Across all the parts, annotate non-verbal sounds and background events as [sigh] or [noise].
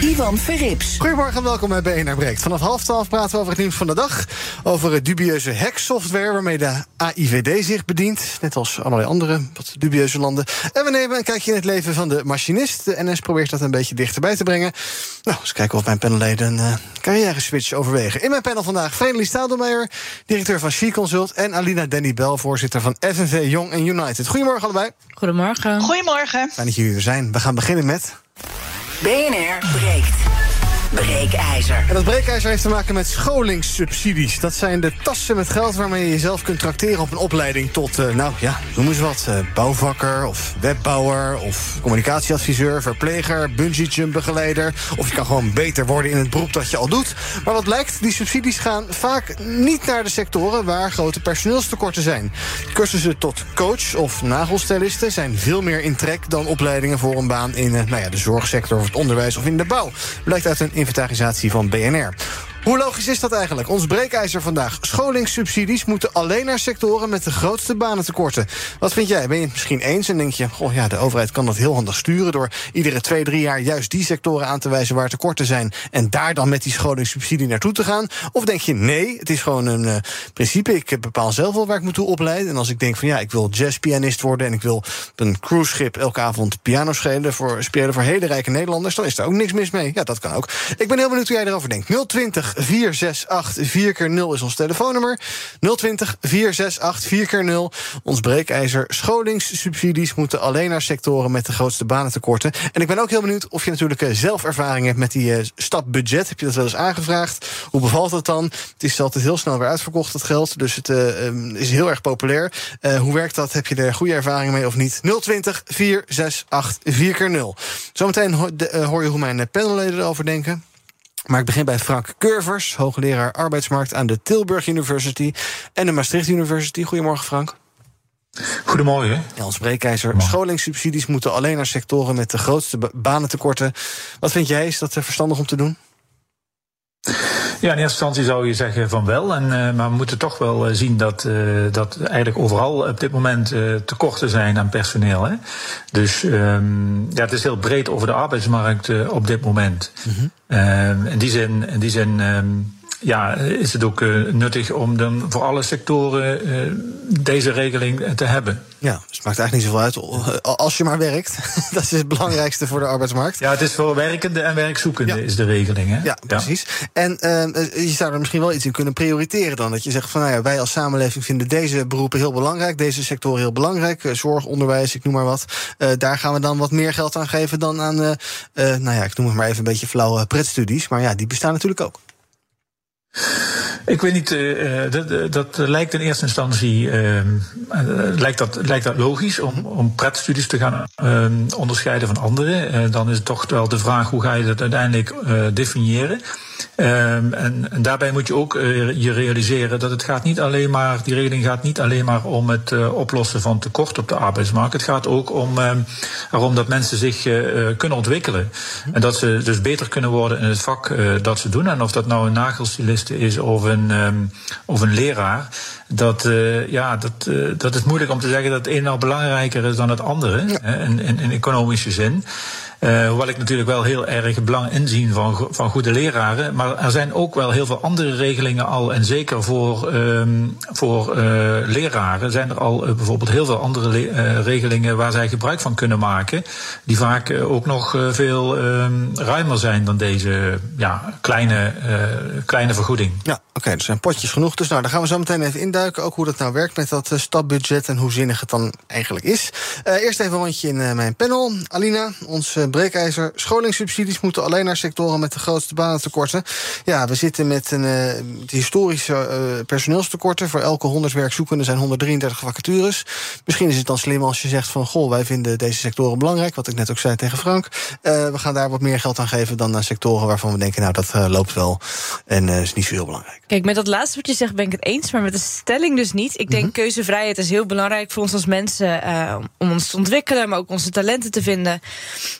Ivan Verrips. Goedemorgen en welkom bij BNR Breekt. Vanaf half twaalf praten we over het nieuws van de dag. Over het dubieuze hacksoftware waarmee de AIVD zich bedient. Net als allerlei andere wat dubieuze landen. En we nemen een kijkje in het leven van de machinist. De NS probeert dat een beetje dichterbij te brengen. Nou, eens kijken of mijn panelleden een uh, carrière switch overwegen. In mijn panel vandaag Vredelie Stadelmeijer, directeur van She Consult. En Alina Danny Bel, voorzitter van FNV Young and United. Goedemorgen allebei. Goedemorgen. Goedemorgen. Fijn dat jullie er zijn. We gaan beginnen met... BNR breekt. Breekijzer. En dat breekijzer heeft te maken met scholingssubsidies. Dat zijn de tassen met geld waarmee je jezelf kunt tracteren op een opleiding tot, uh, nou ja, noem eens wat. Uh, bouwvakker of webbouwer of communicatieadviseur, verpleger, bungee-jump-begeleider. Of je kan gewoon beter worden in het beroep dat je al doet. Maar wat blijkt, die subsidies gaan vaak niet naar de sectoren waar grote personeelstekorten zijn. Cursussen tot coach of nagelstylisten zijn veel meer in trek dan opleidingen voor een baan in uh, nou ja, de zorgsector of het onderwijs of in de bouw. Blijkt uit een inventarisatie van BNR. Hoe logisch is dat eigenlijk? Ons breekijzer vandaag. Scholingssubsidies moeten alleen naar sectoren met de grootste banentekorten. Wat vind jij? Ben je het misschien eens en denk je... Goh, ja, de overheid kan dat heel handig sturen... door iedere twee, drie jaar juist die sectoren aan te wijzen... waar tekorten zijn en daar dan met die scholingssubsidie naartoe te gaan? Of denk je, nee, het is gewoon een uh, principe. Ik bepaal zelf wel waar ik moet toe opleiden. En als ik denk van ja, ik wil jazzpianist worden... en ik wil op een cruiseschip elke avond piano spelen voor, spelen voor hele rijke Nederlanders... dan is er ook niks mis mee. Ja, dat kan ook. Ik ben heel benieuwd hoe jij erover denkt. 020 468 4 keer 0 is ons telefoonnummer. 020 468 4 keer 0 Ons breekijzer. Scholingssubsidies moeten alleen naar sectoren met de grootste banentekorten. En ik ben ook heel benieuwd of je natuurlijk zelf ervaring hebt met die uh, stapbudget. Heb je dat wel eens aangevraagd? Hoe bevalt dat dan? Het is altijd heel snel weer uitverkocht, dat geld. Dus het uh, um, is heel erg populair. Hoe werkt dat? Heb je er goede ervaring mee of niet? 020 468 4 keer 0 Zometeen ho hoor je hoe mijn panelleden erover denken. Maar ik begin bij Frank Curvers, hoogleraar arbeidsmarkt aan de Tilburg University en de Maastricht University. Goedemorgen, Frank. Goedemorgen. Ja, ons breekijzer. Scholingssubsidies moeten alleen naar sectoren met de grootste banentekorten. Wat vind jij? Is dat verstandig om te doen? Ja, in eerste instantie zou je zeggen van wel. En, uh, maar we moeten toch wel uh, zien dat, uh, dat eigenlijk overal op dit moment tekorten zijn aan personeel. Hè? Dus um, ja, het is heel breed over de arbeidsmarkt op dit moment. Mm -hmm. in die zin, in die zin um, ja, is het ook uh, nuttig om dan voor alle sectoren uh, deze regeling te hebben. Ja, dus het maakt eigenlijk niet zoveel uit. Als je maar werkt, [laughs] dat is het belangrijkste voor de arbeidsmarkt. Ja, het is voor werkende en werkzoekenden ja. is de regeling. Hè? Ja, precies. Ja. En uh, je zou er misschien wel iets in kunnen prioriteren dan. Dat je zegt van nou ja, wij als samenleving vinden deze beroepen heel belangrijk, deze sectoren heel belangrijk. Zorg, onderwijs, ik noem maar wat. daar gaan we dan wat meer geld aan geven dan aan, nou ja, ik noem het maar even een beetje flauwe pretstudies. Maar ja, die bestaan natuurlijk ook. Ik weet niet, uh, dat, dat, lijkt in eerste instantie uh, lijkt dat, lijkt dat logisch om, om pretstudies te gaan uh, onderscheiden van andere. dan is het toch wel de vraag hoe ga je dat uiteindelijk definiëren. Um, en, en, daarbij moet je ook uh, je realiseren dat het gaat niet alleen maar, die regeling gaat niet alleen maar om het uh, oplossen van tekort op de arbeidsmarkt. Het gaat ook om um, erom dat mensen zich uh, kunnen ontwikkelen. En dat ze dus beter kunnen worden in het vak dat ze doen. En of dat nou een nagelstiliste is of een, um, of een leraar. Dat, ja, dat, dat is moeilijk om te zeggen dat het een nou belangrijker is dan het andere. Ja. in, in, in economische zin. Uh, hoewel ik natuurlijk wel heel erg belang inzien van, van goede leraren. Maar er zijn ook wel heel veel andere regelingen al. En zeker voor, um, voor uh, leraren zijn er al uh, bijvoorbeeld heel veel andere regelingen waar zij gebruik van kunnen maken. Die vaak ook nog veel um, ruimer zijn dan deze ja, kleine, kleine vergoeding. Ja, oké. Oké, er zijn potjes genoeg. Dus nou, daar gaan we zo meteen even induiken. Ook hoe dat nou werkt met dat uh, stapbudget en hoe zinnig het dan eigenlijk is. Uh, eerst even een rondje in uh, mijn panel. Alina, ons breekijzer. Scholingssubsidies moeten alleen naar sectoren met de grootste banentekorten. Ja, we zitten met een historische personeelstekorten. Voor elke 100 werkzoekenden zijn 133 vacatures. Misschien is het dan slim als je zegt van... goh, wij vinden deze sectoren belangrijk. Wat ik net ook zei tegen Frank. we gaan daar wat meer geld aan geven dan naar sectoren waarvan we denken... nou, dat loopt wel en is niet zo heel belangrijk. Kijk, met dat laatste wat je zegt ben ik het eens, maar met de stelling dus niet. Ik denk mm keuzevrijheid is heel belangrijk voor ons als mensen uh, om ons te ontwikkelen, maar ook onze talenten te vinden.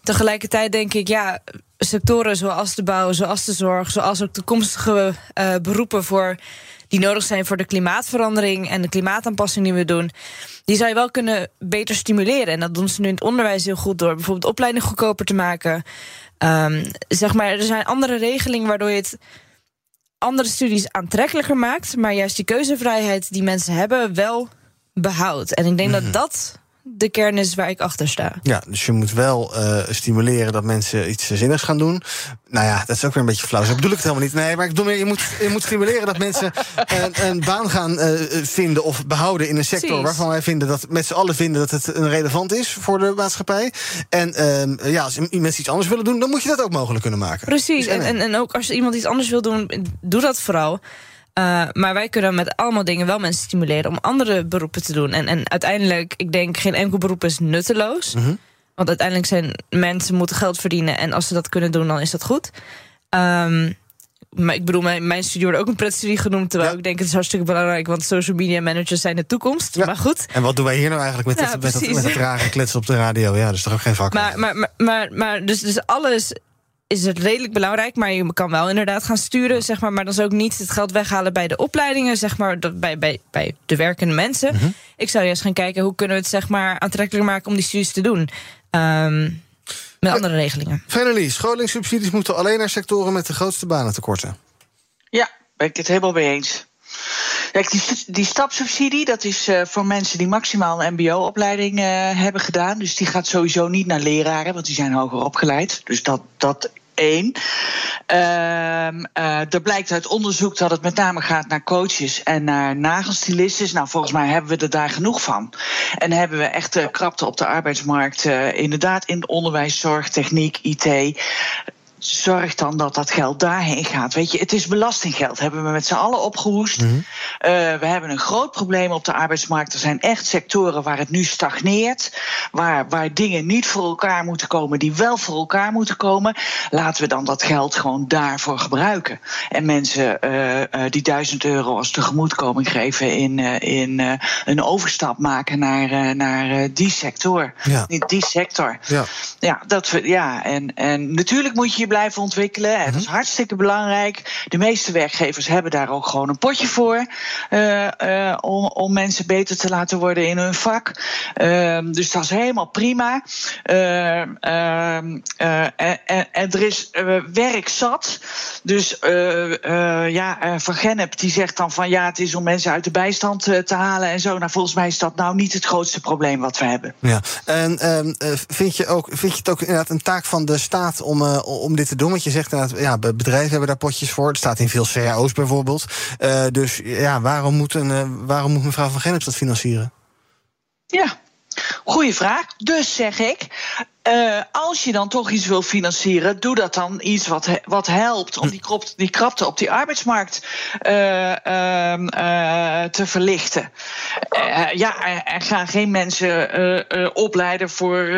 Tegelijkertijd denk ik, ja, sectoren zoals de bouw, zoals de zorg, zoals ook toekomstige uh, beroepen voor die nodig zijn voor de klimaatverandering en de klimaataanpassing die we doen. Die zou je wel kunnen beter stimuleren. En dat doen ze nu in het onderwijs heel goed door bijvoorbeeld opleiding goedkoper te maken. Um, zeg maar, er zijn andere regelingen waardoor je het andere studies aantrekkelijker maakt, maar juist die keuzevrijheid die mensen hebben wel behoudt. En ik denk dat mhm. dat de kern is waar ik achter sta. Ja, dus je moet wel uh, stimuleren dat mensen iets zinnigs gaan doen. Nou ja, dat is ook weer een beetje flauw. Zo bedoel ik het helemaal niet. Nee, maar ik bedoel meer, je moet, je moet stimuleren dat mensen [laughs] een, een baan gaan uh, vinden of behouden in een sector Precies. waarvan wij vinden dat met z'n allen vinden dat het een relevant is voor de maatschappij. En uh, ja, als mensen iets anders willen doen, dan moet je dat ook mogelijk kunnen maken. Precies. Dus, en, en, en ook als iemand iets anders wil doen, doe dat vooral. Uh, maar wij kunnen met allemaal dingen wel mensen stimuleren om andere beroepen te doen. En, en uiteindelijk, ik denk, geen enkel beroep is nutteloos. Mm -hmm. Want uiteindelijk zijn mensen moeten geld verdienen. En als ze dat kunnen doen, dan is dat goed. Um, maar ik bedoel, mijn, mijn studie wordt ook een pretstudie genoemd. Terwijl ja. ik denk het is hartstikke belangrijk. Want social media managers zijn de toekomst. Ja. Maar goed. En wat doen wij hier nou eigenlijk met, ja, dit, met, dat, met het rare kletsen op de radio? Ja, dat is toch ook geen vak. Maar, maar, maar, maar, maar dus, dus alles is het redelijk belangrijk, maar je kan wel inderdaad gaan sturen, zeg maar. Maar dan is ook niet het geld weghalen bij de opleidingen, zeg maar, bij, bij, bij de werkende mensen. Mm -hmm. Ik zou juist gaan kijken hoe kunnen we het zeg maar aantrekkelijk maken om die studies te doen. Um, met andere regelingen. Finally, scholingssubsidies moeten alleen naar sectoren met de grootste banentekorten. Ja, ben ik het helemaal mee eens. Kijk, die, die stapsubsidie, dat is uh, voor mensen die maximaal een MBO-opleiding uh, hebben gedaan. Dus die gaat sowieso niet naar leraren, want die zijn hoger opgeleid. Dus dat, dat één. Uh, uh, er blijkt uit onderzoek dat het met name gaat naar coaches en naar nagelstylistes. Nou, volgens mij hebben we er daar genoeg van. En hebben we echt uh, krapte op de arbeidsmarkt, uh, inderdaad in onderwijs, zorg, techniek, IT zorg dan dat dat geld daarheen gaat. Weet je, het is belastinggeld. Hebben we met z'n allen opgehoest. Mm -hmm. uh, we hebben een groot probleem op de arbeidsmarkt. Er zijn echt sectoren waar het nu stagneert. Waar, waar dingen niet voor elkaar moeten komen, die wel voor elkaar moeten komen. Laten we dan dat geld gewoon daarvoor gebruiken. En mensen uh, uh, die duizend euro als tegemoetkoming geven in, in een overstap maken naar, naar die sector. Ja. Die sector. Ja, ja, dat, ja en, en natuurlijk moet je blijven ontwikkelen. En dat is mhm. hartstikke belangrijk. De meeste werkgevers hebben daar ook gewoon een potje voor. Uh, uh, om, om mensen beter te laten worden in hun vak. Uh, dus dat is helemaal prima. Ehm, ehm, en, en, en, er is werk zat. Dus ja, Van Gennep die zegt dan van ja, het is om mensen uit de bijstand te halen en zo. Nou, volgens mij is dat nou niet het grootste probleem wat we hebben. Ja, en vind, je ook, vind je het ook inderdaad een taak van de staat om, om dit te doen? Want je zegt inderdaad, ja, bedrijven hebben daar potjes voor. Het staat in veel cao's bijvoorbeeld. Uh, dus ja, waarom moet, een, uh, waarom moet mevrouw van Gennep dat financieren? Ja, goede vraag. Dus zeg ik, uh, als je dan toch iets wil financieren, doe dat dan iets wat, wat helpt om die, krop, die krapte op die arbeidsmarkt uh, uh, te verlichten. ja, en ga geen mensen opleiden voor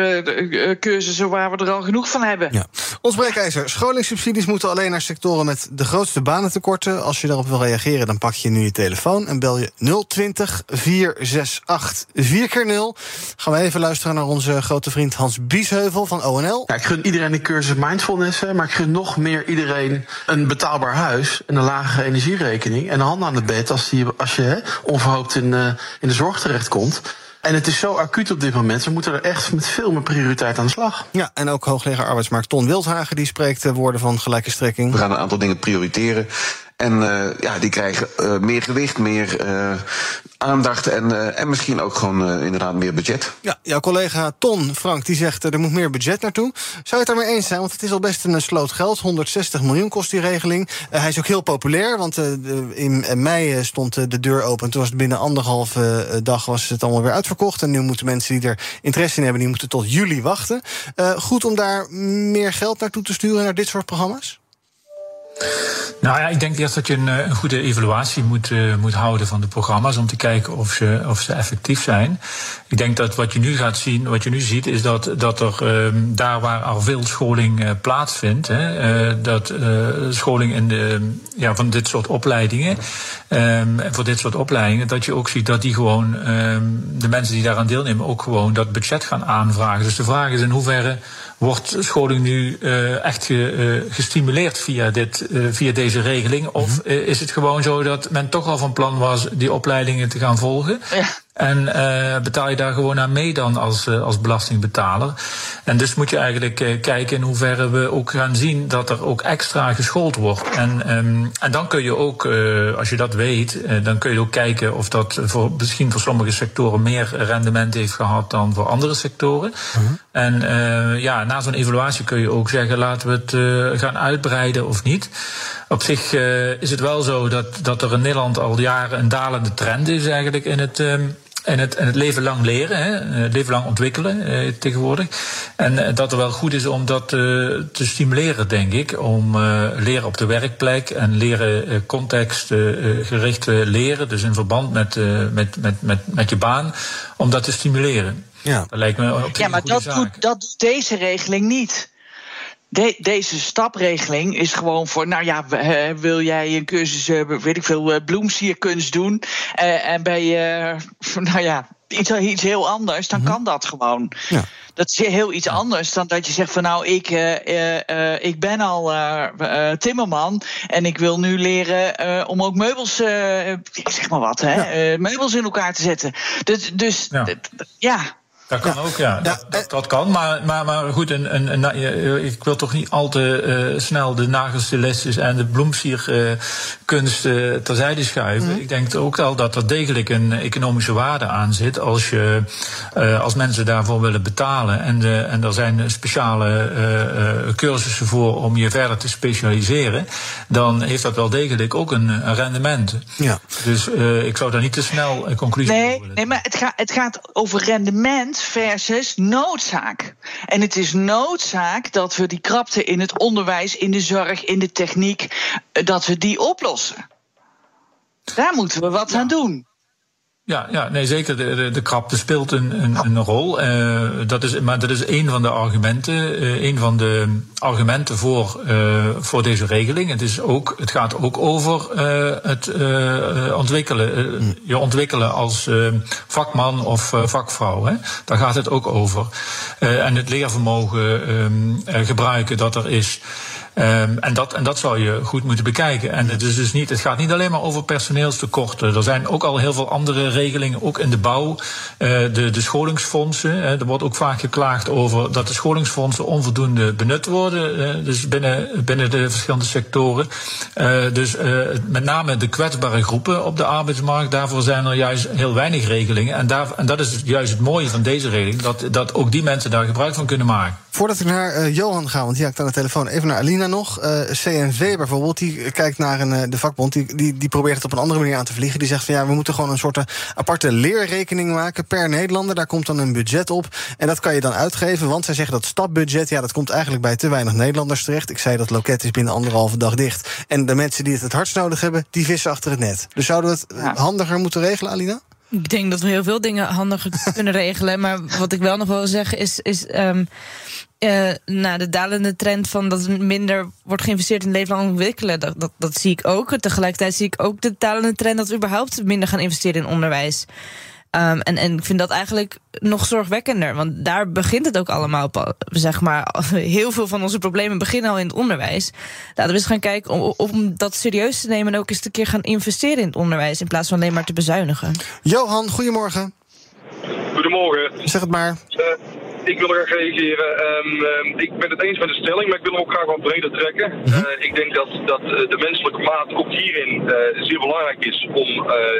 cursussen waar we er al genoeg van hebben. Ons breekijzer. Scholingssubsidies moeten alleen naar sectoren met de grootste banentekorten. Als je daarop wil reageren, dan pak je nu je telefoon en bel je 020 468 4x0. Gaan we even luisteren naar onze grote vriend Hans Biesheuvel van ONL. Ja, ik gun iedereen de cursus mindfulness, maar ik gun nog meer iedereen een betaalbaar huis en een lagere energierekening en een hand aan het bed als, die, als je hè, onverhoopt in, uh, in de zorg terechtkomt. En het is zo acuut op dit moment. We moeten er echt met veel meer prioriteit aan de slag. Ja, en ook hoogleraar arbeidsmarkt Ton Wildhagen die spreekt woorden van gelijke strekking. We gaan een aantal dingen prioriteren. En uh, ja, die krijgen uh, meer gewicht, meer uh, aandacht en, en misschien ook gewoon inderdaad meer budget. Ja, jouw collega Ton, Frank, die zegt er moet meer budget naartoe. Zou je het daarmee eens zijn? Want het is al best een sloot geld. 160 miljoen kost die regeling. hij is ook heel populair, want in mei stond de deur open. Toen was het binnen anderhalve dag was het allemaal weer uitverkocht. En nu moeten mensen die er interesse in hebben, die moeten tot juli wachten. goed om daar meer geld naartoe te sturen, naar dit soort programma's? Nou ja, ik denk eerst dat je een, een goede evaluatie moet, uh, moet houden van de programma's om te kijken of ze, of ze effectief zijn. Ik denk dat wat je nu gaat zien, wat je nu ziet, is dat, dat er uh, daar waar er veel scholing uh, plaatsvindt, hè, dat scholing in de, ja, van dit soort opleidingen, um, voor dit soort opleidingen, dat je ook ziet dat die gewoon, um, de mensen die daaraan deelnemen, ook gewoon dat budget gaan aanvragen. Dus de vraag is in hoeverre wordt scholing nu uh, echt ge, uh, gestimuleerd via, dit, uh, via deze regeling? Of -hmm. is het gewoon zo dat men toch al van plan was die opleidingen te gaan volgen? Ja. En uh, betaal je daar gewoon aan mee dan als, uh, als belastingbetaler. En dus moet je eigenlijk uh, kijken in hoeverre we ook gaan zien dat er ook extra geschoold wordt. En, um, en dan kun je ook, als je dat weet, dan kun je ook kijken of dat voor, misschien voor sommige sectoren meer rendement heeft gehad dan voor andere sectoren. -huh. En ja, na zo'n evaluatie kun je ook zeggen, laten we het gaan uitbreiden of niet. Op zich is het wel zo dat, dat er in Nederland al jaren een dalende trend is eigenlijk in het. Um, en het, en het leven lang leren, hè, het leven lang ontwikkelen eh, tegenwoordig. En uh, dat er wel goed is om dat uh, te stimuleren, denk ik. Om uh, leren op de werkplek en leren contextgericht leren. Dus in verband met, met, met, met, met je baan. Om dat te stimuleren. Ja, dat lijkt me op ja maar dat doet, dat doet deze regeling niet. De, deze stapregeling is gewoon voor, nou ja, wil jij een cursus, weet ik veel, bloemsierkunst doen. Uh, en ben je, [laughs] nou ja, iets, iets heel anders, dan -hmm. kan dat gewoon. Ja. Dat is heel iets anders dan dat je zegt van nou, ik, uh, uh, ik ben al timmerman en ik wil nu leren om ook meubels, zeg maar wat, hè, ja. meubels in elkaar te zetten. Dus, dus ja. ja. Dat kan ja. ook, ja. Dat, dat, dat, kan. Maar, maar, maar goed, een, een, een, ik wil toch niet al te uh, snel de nagelstilistes en de bloemsierkunst uh, terzijde schuiven. Mm. Ik denk ook al dat er degelijk een economische waarde aan zit als, je, uh, als mensen daarvoor willen betalen. En, de, en er zijn speciale cursussen voor om je verder te specialiseren. Dan heeft dat wel degelijk ook een, een rendement. Ja. Dus ik zou daar niet te snel een conclusie nee, over Nee, maar het, gaat het gaat over rendement versus noodzaak. En het is noodzaak dat we die krapte in het onderwijs, in de zorg, in de techniek, dat we die oplossen. Daar moeten we wat ja. aan doen. Ja, ja, nee, zeker. De, de, de krapte speelt een, een, een rol. Uh, dat is, maar dat is een van de argumenten. Uh, een van de argumenten voor, uh, voor deze regeling. Het, is ook, het gaat ook over het ontwikkelen. Mm. Je ontwikkelen als vakman of vakvrouw. Hè. Daar gaat het ook over. en het leervermogen gebruiken dat er is. Um, en, dat, en dat zou je goed moeten bekijken. En het, is dus niet, het gaat niet alleen maar over personeelstekorten. Er zijn ook al heel veel andere regelingen, ook in de bouw. Uh, de, de scholingsfondsen. Er wordt ook vaak geklaagd over dat de scholingsfondsen onvoldoende benut worden. Uh, dus binnen, binnen de verschillende sectoren. dus met name de kwetsbare groepen op de arbeidsmarkt. Daarvoor zijn er juist heel weinig regelingen. En, daar, en dat is juist het mooie van deze regeling. Dat, dat ook die mensen daar gebruik van kunnen maken. Voordat ik naar Johan ga, want die had ik aan de telefoon. Even naar Alina nog. Uh, CNV bijvoorbeeld, die kijkt naar een, uh, de vakbond, die, die, die probeert het op een andere manier aan te vliegen. Die zegt van ja, we moeten gewoon een soort aparte leerrekening maken per Nederlander. Daar komt dan een budget op. En dat kan je dan uitgeven, want zij zeggen dat stapbudget, ja, dat komt eigenlijk bij te weinig Nederlanders terecht. Ik zei dat loket is binnen anderhalve dag dicht. En de mensen die het het hardst nodig hebben, die vissen achter het net. Dus zouden we het ja. handiger moeten regelen, Alina? Ik denk dat we heel veel dingen handiger [laughs] kunnen regelen. Maar wat ik wel nog wil zeggen is. is um, uh, nou, de dalende trend van dat er minder wordt geïnvesteerd in leven lang ontwikkelen, dat, dat, dat zie ik ook. Tegelijkertijd zie ik ook de dalende trend dat we überhaupt minder gaan investeren in onderwijs. Um, en, en ik vind dat eigenlijk nog zorgwekkender. Want daar begint het ook allemaal op. Zeg maar, [laughs] heel veel van onze problemen beginnen al in het onderwijs. Laten we eens gaan kijken om, om dat serieus te nemen en ook eens een keer gaan investeren in het onderwijs. In plaats van alleen maar te bezuinigen. Johan, goedemorgen. Goedemorgen. Zeg het maar. Uh, ik wil er graag reageren. Ehm, ehm, ik ben het eens met de stelling, maar ik wil hem ook graag wat breder trekken. Eh, ik denk dat, dat eh, de menselijke maat ook hierin eh, zeer belangrijk is om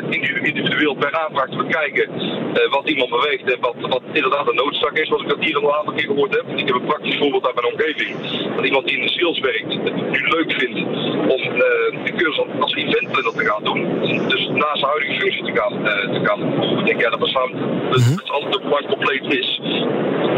individu- individueel per aanvraag te bekijken wat iemand beweegt en wat, wat inderdaad een noodzaak is, zoals ik dat hier al een aantal keer gehoord heb. Ik heb een praktisch voorbeeld uit mijn omgeving. Dat iemand die in de sales werkt het nu leuk vindt om de cursus als eventplanner te gaan doen. Dus naast zijn huidige functie te gaan, te gaan doen. Ik denk ja, dat samen, dat het altijd de compleet is.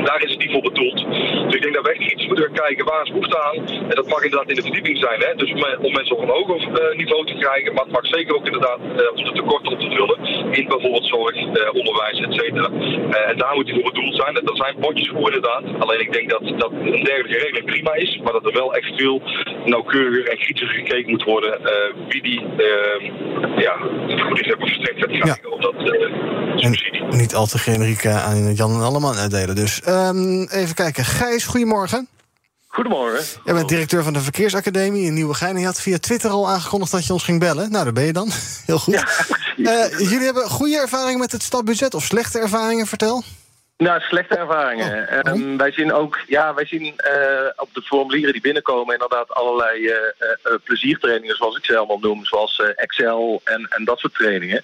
Daar is het niet voor bedoeld. Dus ik denk dat we echt iets moeten gaan kijken waar is behoefte aan. En dat mag inderdaad in de verdieping zijn. Hè? Dus om, om mensen op een hoger eh, niveau te krijgen. Maar het mag zeker ook inderdaad eh, om de tekorten op te vullen. In bijvoorbeeld zorg, eh, onderwijs, et cetera. Eh, en daar moet die voor bedoeld zijn. En Er zijn potjes voor inderdaad. Alleen ik denk dat, dat een dergelijke regeling prima is. Maar dat er wel echt veel nauwkeuriger en kritischer gekeken moet worden. eh, wie die eh, ja, vergoeding hebben verstrekt gaat krijgen. Op dat eh, subsidie. Niet al te generiek eh, aan Jan en Alleman uitdelen. Dus ehm, even kijken. Gijs, goedemorgen. Goedemorgen. Jij bent directeur van de Verkeersacademie in Nieuwegein. En je had via Twitter al aangekondigd dat je ons ging bellen. Nou, daar ben je dan. [laughs] Heel goed. Eh, jullie hebben goede ervaringen met het stapbudget of slechte ervaringen, vertel. Nou, slechte ervaringen. Ehm, wij zien ook, ja, wij zien eh, op de formulieren die binnenkomen inderdaad allerlei eh, pleziertrainingen, zoals ik ze allemaal noem, zoals Excel en, en dat soort trainingen.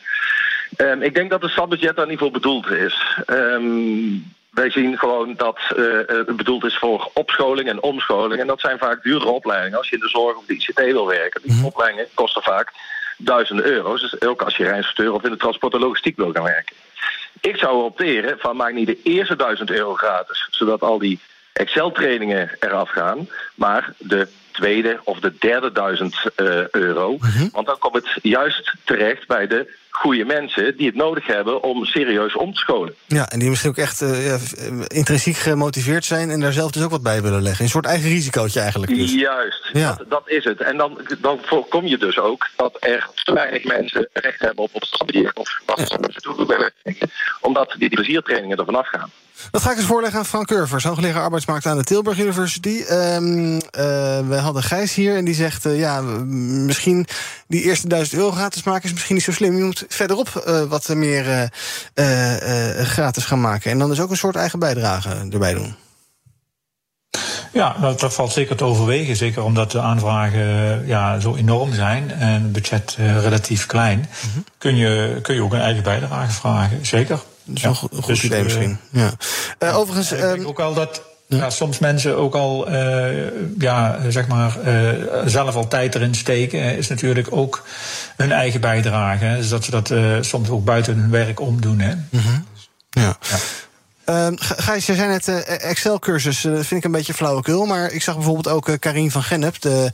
Ehm, ik denk dat het stapbudget daar niet voor bedoeld is. Ehm, wij zien gewoon dat eh, eh, het bedoeld is voor opscholing en omscholing. En dat zijn vaak dure opleidingen. Als je in de zorg of de ICT wil werken, die opleidingen kosten vaak duizenden euro's. Dus ook als je rijinstructeur of in de transport en logistiek wil gaan werken. Ik zou opteren van maak niet de eerste duizend euro gratis, zodat al die Excel-trainingen eraf gaan, maar de tweede of de derde duizend eh, euro. Want dan komt het juist terecht bij de goede mensen die het nodig hebben om serieus om te scholen. Ja, en die misschien ook echt eh, ja, eh, intrinsiek gemotiveerd zijn... en daar zelf dus ook wat bij willen leggen. Een soort eigen risicootje eigenlijk dus. Juist, Ja. dat, dat is het. En dan, dan voorkom je dus ook dat er te weinig mensen recht hebben op opstapje of wat ze toe willen. Omdat die pleziertrainingen er vanaf gaan. Dat ga ik eens voorleggen aan Frank Curvers, hoogleraar arbeidsmarkt aan de Tilburg University. Ehm, eh, we hadden Gijs hier en die zegt: eh, ja, misschien die eerste duizend euro gratis maken is misschien niet zo slim. Je moet verderop eh, wat meer gratis gaan maken. En dan dus ook een soort eigen bijdrage erbij doen. Ja, dat, dat valt zeker te overwegen. Zeker omdat de aanvragen ja, zo enorm zijn en het budget relatief klein. kun, je, kun je ook een eigen bijdrage vragen. Zeker. Dat is wel een goed- goed idee misschien. Ja. Eh, overigens, ik denk ook al dat ja, soms mensen ook al eh, ja, zeg maar, eh, zelf al tijd erin steken, eh, is natuurlijk ook hun eigen bijdrage. Hè. Dus dat ze dat eh, soms ook buiten hun werk omdoen. Hè. Ja. Ehm, G- Gijs, jij zei net eh, Excel-cursus. eh, dat vind ik een beetje flauwekul. Maar ik zag bijvoorbeeld ook eh, Karin van Gennep, de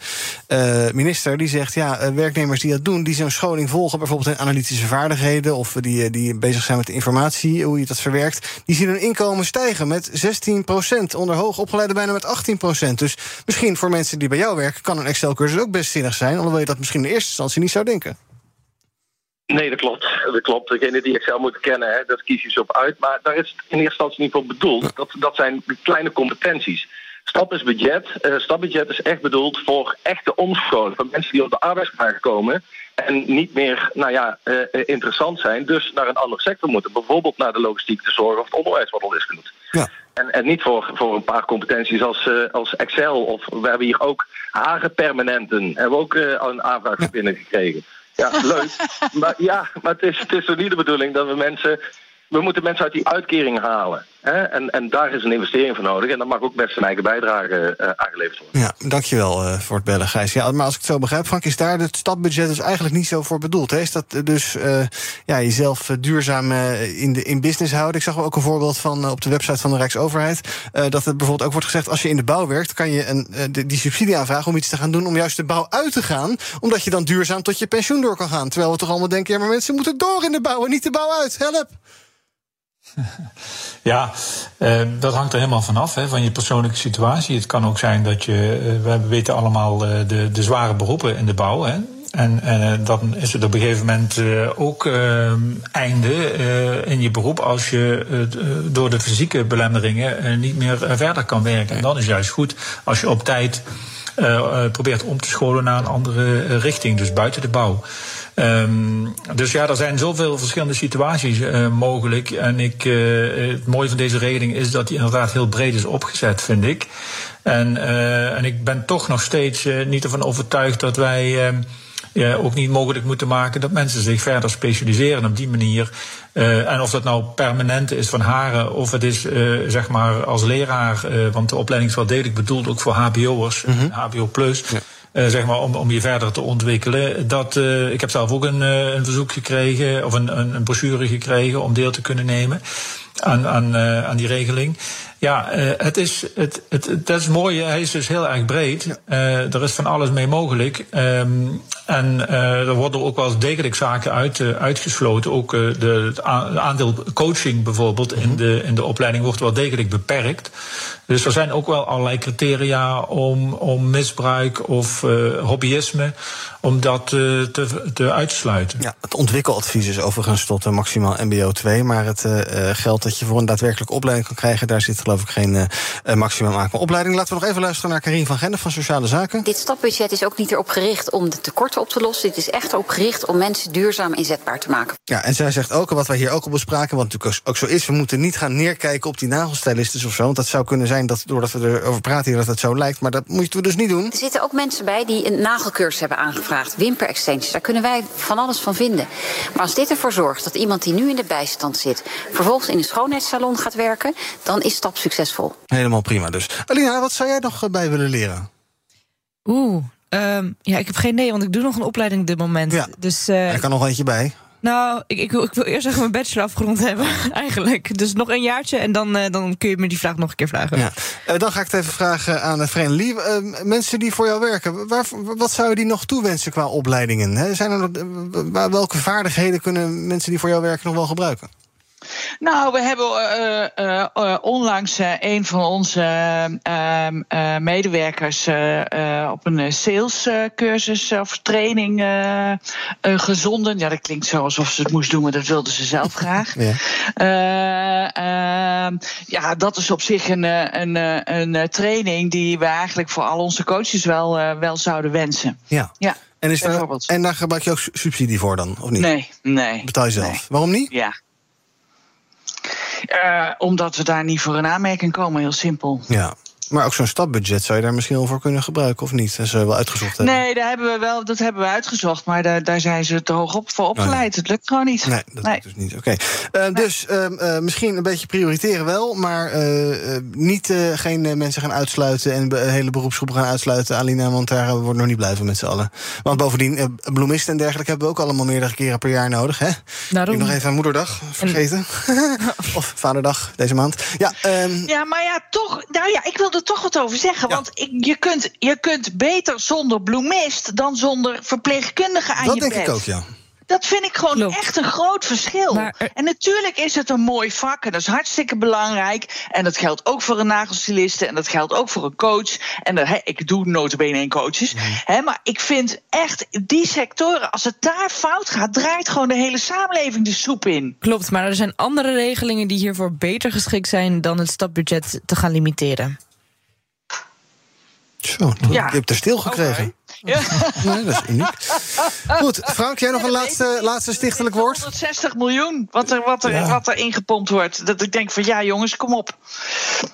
minister... die zegt, ja, werknemers die dat doen... die zo'n scholing volgen, bijvoorbeeld in analytische vaardigheden... of die, die bezig zijn met informatie, hoe je dat verwerkt... die zien hun inkomen stijgen met 16% Onder hoogopgeleide bijna met 18% Dus misschien voor mensen die bij jou werken... kan een Excel-cursus ook best zinnig zijn... alhoewel je dat misschien in eerste instantie niet zou denken. Nee, dat klopt. Dat klopt. Degene die Excel moeten kennen, hè, dat kies je ze op uit. Maar daar is het in eerste instantie niet voor bedoeld. Dat, dat zijn kleine competenties. Stap is budget. Eh, stapbudget is echt bedoeld voor echte omscholing. Van mensen die op de arbeidsmarkt komen en niet meer nou ja, eh, eh, interessant zijn. Dus naar een andere sector moeten. Bijvoorbeeld naar de logistiek, de zorg of het onderwijs, wat al is genoemd. Ja. En, en niet voor, voor een paar competenties als, als Excel. Of we hebben hier ook harenpermanenten. Hebben we ook al een aanvraag voor binnengekregen. Ja, leuk. maar ja, maar het is, het is niet de bedoeling dat we mensen. We moeten mensen uit die uitkering halen. En, en daar is een investering voor nodig. En dan mag ook best zijn eigen bijdrage eh, aangeleverd worden. Ja, dankjewel eh voor het bellen, Gijs. Ja, maar als ik het zo begrijp, Frank, is daar het stadbudget dus eigenlijk niet zo voor bedoeld. Hè? Is dat dus eh, ja, jezelf duurzaam in, de, in business houden? Ik zag ook een voorbeeld van op de website van de Rijksoverheid. dat er bijvoorbeeld ook wordt gezegd: als je in de bouw werkt, kan je een, die subsidie aanvragen om iets te gaan doen om juist de bouw uit te gaan. Omdat je dan duurzaam tot je pensioen door kan gaan. Terwijl we toch allemaal denken: ja, maar mensen moeten door in de bouw en niet de bouw uit. Help! [laughs] Ja, eh, dat hangt er helemaal vanaf, van je persoonlijke situatie. Het kan ook zijn dat je, eh, we weten allemaal eh, de, de zware beroepen in de bouw. Hè. En eh, dan is het op een gegeven moment ook einde in je beroep als je door de fysieke belemmeringen niet meer verder kan werken. En dan is juist goed als je op tijd probeert om te scholen naar een andere richting, dus buiten de bouw. Ehm, dus ja, er zijn zoveel verschillende situaties eh, mogelijk. En ik, eh, het mooie van deze regeling is dat die inderdaad heel breed is opgezet, vind ik. En, eh, en ik ben toch nog steeds niet ervan overtuigd dat wij. ehm, ja, ook niet mogelijk moeten maken dat mensen zich verder specialiseren op die manier. En of dat nou permanent is van haren of het is zeg maar als leraar, want de opleiding is wel degelijk bedoeld ook voor HBO'ers, HBO plus. Eh, zeg maar, om, om je verder te ontwikkelen. Dat, eh, ik heb zelf ook een, eh, een verzoek gekregen, of een, een, brochure gekregen om deel te kunnen nemen aan, aan, aan die regeling. Ja, eh, het is, het, het, het, dat is mooi. Hij is dus heel erg breed. Eh, er is van alles mee mogelijk. Ehm, en eh, er worden ook wel eens degelijk zaken uit, uitgesloten. Ook de, het aandeel coaching bijvoorbeeld in, de, in de opleiding wordt wel degelijk beperkt. Dus er zijn ook wel allerlei criteria om, om misbruik of hobbyisme, om dat te, te uitsluiten. Ja, het ontwikkeladvies is overigens tot maximaal MBO 2. Maar het geld dat je voor een daadwerkelijke opleiding kan krijgen, daar zit geloof ik geen eh, maximum aan opleiding. Laten we nog even luisteren naar Karin van Gende van Sociale Zaken. Dit stapbudget is ook niet erop gericht om de tekorten op te lossen. Dit is echt erop gericht om mensen duurzaam inzetbaar te maken. Ja, en zij zegt ook, wat wij hier ook al bespraken, wat natuurlijk ook zo is, we moeten niet gaan neerkijken op die nagelstylisten of zo. Want dat zou kunnen zijn dat doordat we erover praten hier dat het zo lijkt. Maar dat moeten we dus niet doen. Er zitten ook mensen bij die een nagelcursus hebben aangevraagd. Wimper extensions, daar kunnen wij van alles van vinden. Maar als dit ervoor zorgt dat iemand die nu in de bijstand zit... vervolgens in een schoonheidssalon gaat werken, dan is stap succesvol. Helemaal prima dus. Alina, wat zou jij nog eh, bij willen leren? Oeh, ehm, ja, ik heb geen idee, want ik doe nog een opleiding op dit moment. Ja. Dus eh, Er kan nog eentje bij. nou, ik, ik, wil, ik wil eerst even mijn bachelor afgerond hebben, [laughs] eigenlijk. Dus nog een jaartje en dan, eh, dan kun je me die vraag nog een keer vragen. Ja. Eh, dan ga ik het even vragen aan Vreemdelie. Uh, mensen die voor jou werken, waar, wat zou je die nog toewensen qua opleidingen? Hè? Zijn er nog, uh, welke vaardigheden kunnen mensen die voor jou werken nog wel gebruiken? Nou, we hebben uh, uh, onlangs een van onze medewerkers op een salescursus of training gezonden. Ja, dat klinkt zo alsof ze het moest doen, maar dat wilden ze zelf [laughs] graag. Ja, ehm, ja dat is op zich een, een, een, training die we eigenlijk voor al onze coaches wel, wel zouden wensen. Ja. ja. En, is daar, en daar gebruik je ook subsidie voor dan, of niet? Nee, nee. Betaal je zelf. Nee. Waarom niet? Ja. Uh, omdat we daar niet voor een aanmerking komen, heel simpel. Ja. Maar ook zo'n stapbudget zou je daar misschien wel voor kunnen gebruiken, of niet? Dat ze wel uitgezocht hebben. Nee, daar hebben we wel, dat hebben we uitgezocht. Maar daar, daar zijn ze te hoog op voor opgeleid. Oh, ja. Het lukt gewoon niet. Nee, dat nee. lukt dus niet. Oké. Okay. Uh, dus uh, misschien een beetje prioriteren wel, maar niet geen mensen gaan uitsluiten en hele beroepsgroep gaan uitsluiten, Alina, want daar worden we nog niet blij van met z'n allen. Want bovendien, bloemisten en dergelijke hebben we ook allemaal meerdere keren per jaar nodig. Hè? Daarom. Ik nog even aan Moederdag vergeten. [laughs] of Vaderdag deze maand. Ja, um... ja, maar ja, toch. Nou ja, ik wil er toch wat over zeggen. Ja. Want ik, je, kunt, je kunt beter zonder bloemist dan zonder verpleegkundige aan dat je bed. Dat denk ik ook, ja. Dat vind ik gewoon Klopt. echt een groot verschil. Maar, uh, en natuurlijk is het een mooi vak en dat is hartstikke belangrijk. En dat geldt ook voor een nagelstyliste en dat geldt ook voor een coach. En dat, he, ik doe notabene één coaches. Mm. He, maar ik vind echt die sectoren, als het daar fout gaat, draait gewoon de hele samenleving de soep in. Klopt, maar er zijn andere regelingen die hiervoor beter geschikt zijn dan het stapbudget te gaan limiteren. Zo, ja. je hebt er stil gekregen. Okay. Ja. Nee, dat is uniek. Goed, Frank, jij nog een laatste, laatste stichtelijk woord? 160 miljoen, wat er, wat, er, ja. wat er ingepompt wordt. Dat ik denk van ja, jongens, kom op.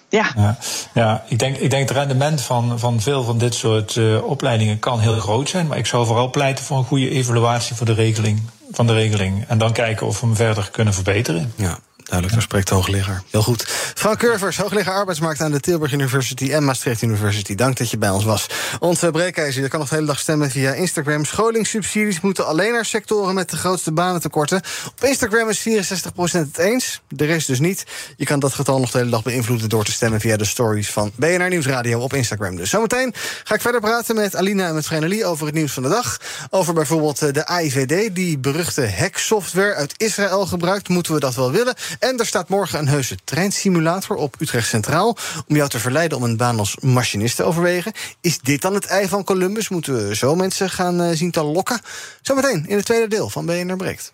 Ja, ja, ja ik, denk, ik denk het rendement van, van veel van dit soort uh, opleidingen kan heel groot zijn. Maar ik zou vooral pleiten voor een goede evaluatie voor de regeling, van de regeling. En dan kijken of we hem verder kunnen verbeteren. Ja. Duidelijk, daar spreekt de. Heel goed. Frank Curvers, hoogleraar arbeidsmarkt aan de Tilburg University en Maastricht University. Dank dat je bij ons was. Onze breekijzer, je kan nog de hele dag stemmen via Instagram. Scholingssubsidies moeten alleen naar sectoren met de grootste banentekorten. Op Instagram is 64% het eens, de rest dus niet. Je kan dat getal nog de hele dag beïnvloeden door te stemmen via de stories van BNR Nieuwsradio op Instagram. Dus zometeen ga ik verder praten met Alina en met Vrenelie over het nieuws van de dag. Over bijvoorbeeld de AIVD, die beruchte hacksoftware uit Israël gebruikt. Moeten we dat wel willen? En er staat morgen een heuse treinsimulator op Utrecht Centraal... om jou te verleiden om een baan als machinist te overwegen. Is dit dan het ei van Columbus? Moeten we zo mensen gaan uh, zien te lokken? Zometeen in het tweede deel van BNR Breekt.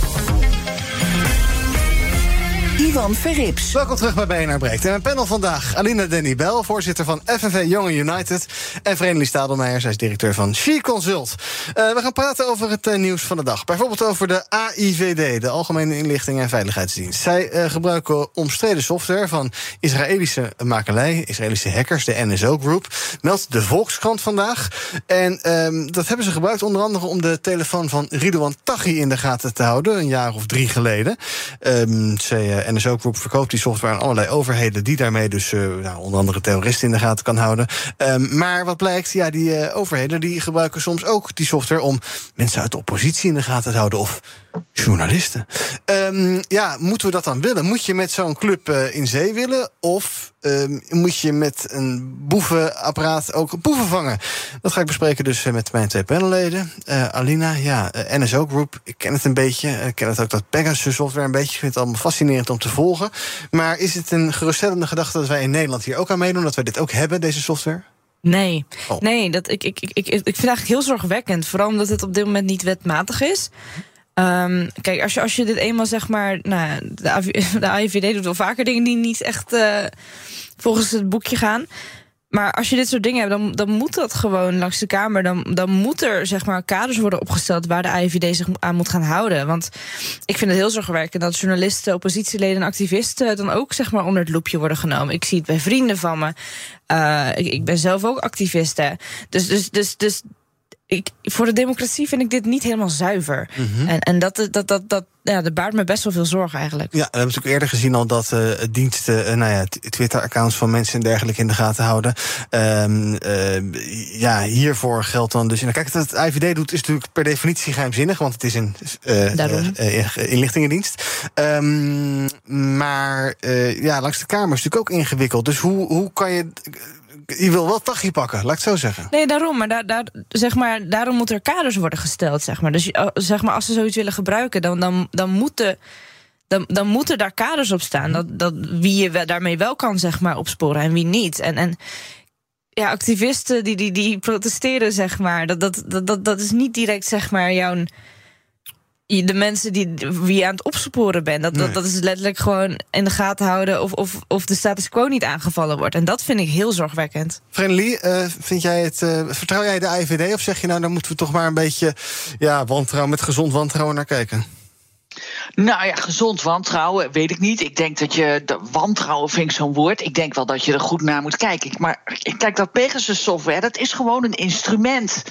Ivan Verrips. Welkom terug bij BNR Breekt. En mijn panel vandaag, Alina Denny voorzitter van FNV Jonge United. En Vreemdelie Stadelmeijer, zij is directeur van She Consult. Uh, we gaan praten over het uh, nieuws van de dag. Bijvoorbeeld over de AIVD, de Algemene Inlichting en Veiligheidsdienst. Zij uh, gebruiken omstreden software van Israëlische makelij, Israëlische hackers, de NSO Group. Meldt de Volkskrant vandaag. En um, dat hebben ze gebruikt onder andere om de telefoon van Ridouan Taghi in de gaten te houden, een jaar of drie geleden. Um, NSO Group verkoopt die software aan allerlei overheden... die daarmee dus uh, nou, onder andere terroristen in de gaten kan houden. Um, maar wat blijkt, ja, die uh, overheden die gebruiken soms ook die software... om mensen uit de oppositie in de gaten te houden of journalisten. Um, ja, moeten we dat dan willen? Moet je met zo'n club uh, in zee willen? Of um, moet je met een boevenapparaat ook boeven vangen? Dat ga ik bespreken dus met mijn twee panelleden. Uh, Alina, ja, uh, NSO Group, ik ken het een beetje. Ik ken het ook dat Pegasus software een beetje. Ik vind het allemaal fascinerend om te volgen. Maar is het een geruststellende gedachte dat wij in Nederland hier ook aan meedoen? Dat wij dit ook hebben, deze software? Nee, oh. nee dat, ik, ik, ik, ik, ik vind het eigenlijk heel zorgwekkend. Vooral omdat het op dit moment niet wetmatig is. Um, kijk, als je, als je dit eenmaal zeg maar. Nou, de, [laughs] de AIVD doet wel vaker dingen die niet echt uh, volgens het boekje gaan. Maar als je dit soort dingen hebt, dan, dan moet dat gewoon langs de Kamer. Dan, dan moet er zeg maar kaders worden opgesteld waar de AIVD zich aan moet gaan houden. Want ik vind het heel zorgwekkend dat journalisten, oppositieleden en activisten dan ook zeg maar onder het loepje worden genomen. Ik zie het bij vrienden van me. Uh, ik, ben zelf ook activiste. Dus, dus, dus, dus ik, voor de democratie vind ik dit niet helemaal zuiver. Mm -hmm. En, en dat, dat, dat, dat, ja, dat baart me best wel veel zorgen eigenlijk. Ja, we hebben natuurlijk eerder gezien al dat uh, diensten, uh, nou ja, Twitter-accounts van mensen en dergelijke in de gaten houden. Um, uh, ja, hiervoor geldt dan dus. En kijk, dat het IVD doet is natuurlijk per definitie geheimzinnig, want het is een inlichtingendienst. Um, maar ja, langs de Kamer is natuurlijk ook ingewikkeld. Dus hoe, hoe kan je je wil wel tachje pakken, laat ik het zo zeggen. Nee, daarom. Maar, daar, daar, zeg maar daarom moeten er kaders worden gesteld. Zeg maar. Dus zeg maar, als ze zoiets willen gebruiken, dan, dan, dan moeten. Dan, dan moeten daar kaders op staan. Dat, dat wie je daarmee wel kan zeg maar, opsporen en wie niet. En, en ja, activisten die, die, die protesteren, zeg maar. Dat, dat, dat, dat is niet direct zeg maar, jouw de mensen die, wie je aan het opsporen bent. Dat, nee. dat, dat is letterlijk gewoon in de gaten houden of, of, of de status quo niet aangevallen wordt. En dat vind ik heel zorgwekkend. Friendly, uh, vind jij het, uh, vertrouw jij de IVD of zeg je nou, daar moeten we toch maar een beetje ja, wantrouwen met gezond wantrouwen naar kijken? Nou ja, gezond wantrouwen, weet ik niet. Ik denk dat je. De wantrouwen vind ik zo'n woord. Ik denk wel dat je er goed naar moet kijken. Maar kijk, dat Pegasus software, dat is gewoon een instrument.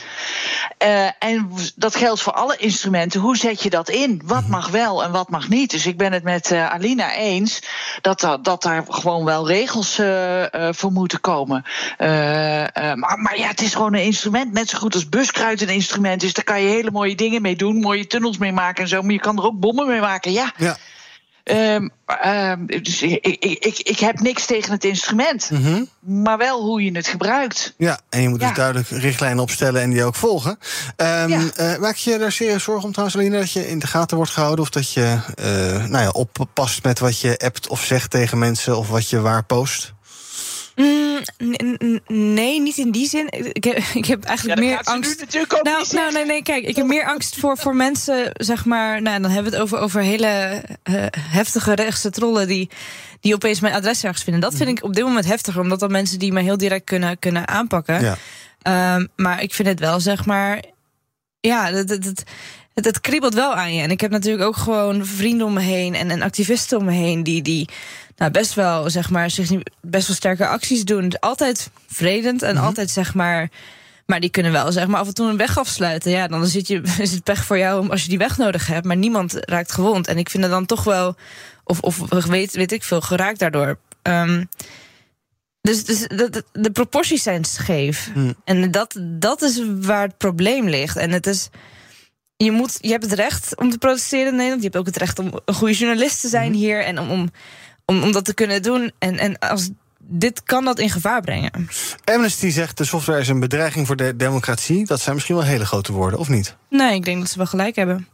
Uh, en dat geldt voor alle instrumenten. Hoe zet je dat in? Wat mag wel en wat mag niet? Dus ik ben het met uh, Alina eens dat, dat, dat daar gewoon wel regels uh, voor moeten komen. maar, maar ja, het is gewoon een instrument. Net zo goed als buskruid een instrument is. Daar kan je hele mooie dingen mee doen, mooie tunnels mee maken en zo. Maar je kan er ook bommen mee maken, ja. ja. Um, um, dus ik, ik, ik, ik, heb niks tegen het instrument, mm -hmm. maar wel hoe je het gebruikt. Ja, en je moet ja. dus duidelijk richtlijnen opstellen en die ook volgen. Um, ja. uh, maak je daar serieus zorgen om trouwens, Aline, dat je in de gaten wordt gehouden of dat je uh, nou ja, oppast met wat je appt of zegt tegen mensen of wat je waar post? Mm, nee, niet in die zin. Ik heb, [laughs] ik heb eigenlijk ja, meer angst. nou, nou, nee, nee, kijk, ik heb meer angst voor, voor mensen, zeg maar. Nou, dan hebben we het over, over hele uh, heftige rechtse trollen die, die opeens mijn adres ergens vinden. Dat vind ik op dit moment heftiger, omdat dan mensen die mij heel direct kunnen, kunnen aanpakken. Ja. Um, maar ik vind het wel, zeg maar. Ja, dat. dat, dat het, het kriebelt wel aan je. En ik heb natuurlijk ook gewoon vrienden om me heen en, en activisten om me heen die, die nou, best wel, zeg maar, zich best wel sterke acties doen. Altijd vredend en mm -hmm. altijd, zeg maar. Maar die kunnen wel zeg maar af en toe een weg afsluiten. Ja, dan zit je, [laughs] is het pech voor jou als je die weg nodig hebt. Maar niemand raakt gewond. En ik vind het dan toch wel, of, of weet, weet ik veel, geraakt daardoor. Um, dus, dus de, de, de, proporties zijn scheef. Mm. En dat, dat is waar het probleem ligt. En het is je, moet, je hebt het recht om te protesteren in Nederland. Je hebt ook het recht om een goede journalist te zijn mm. hier. En om, om, om, om dat te kunnen doen. En, en als dit kan dat in gevaar brengen. Amnesty zegt de software is een bedreiging voor de democratie. Dat zijn misschien wel hele grote woorden, of niet? Nee, ik denk dat ze wel gelijk hebben.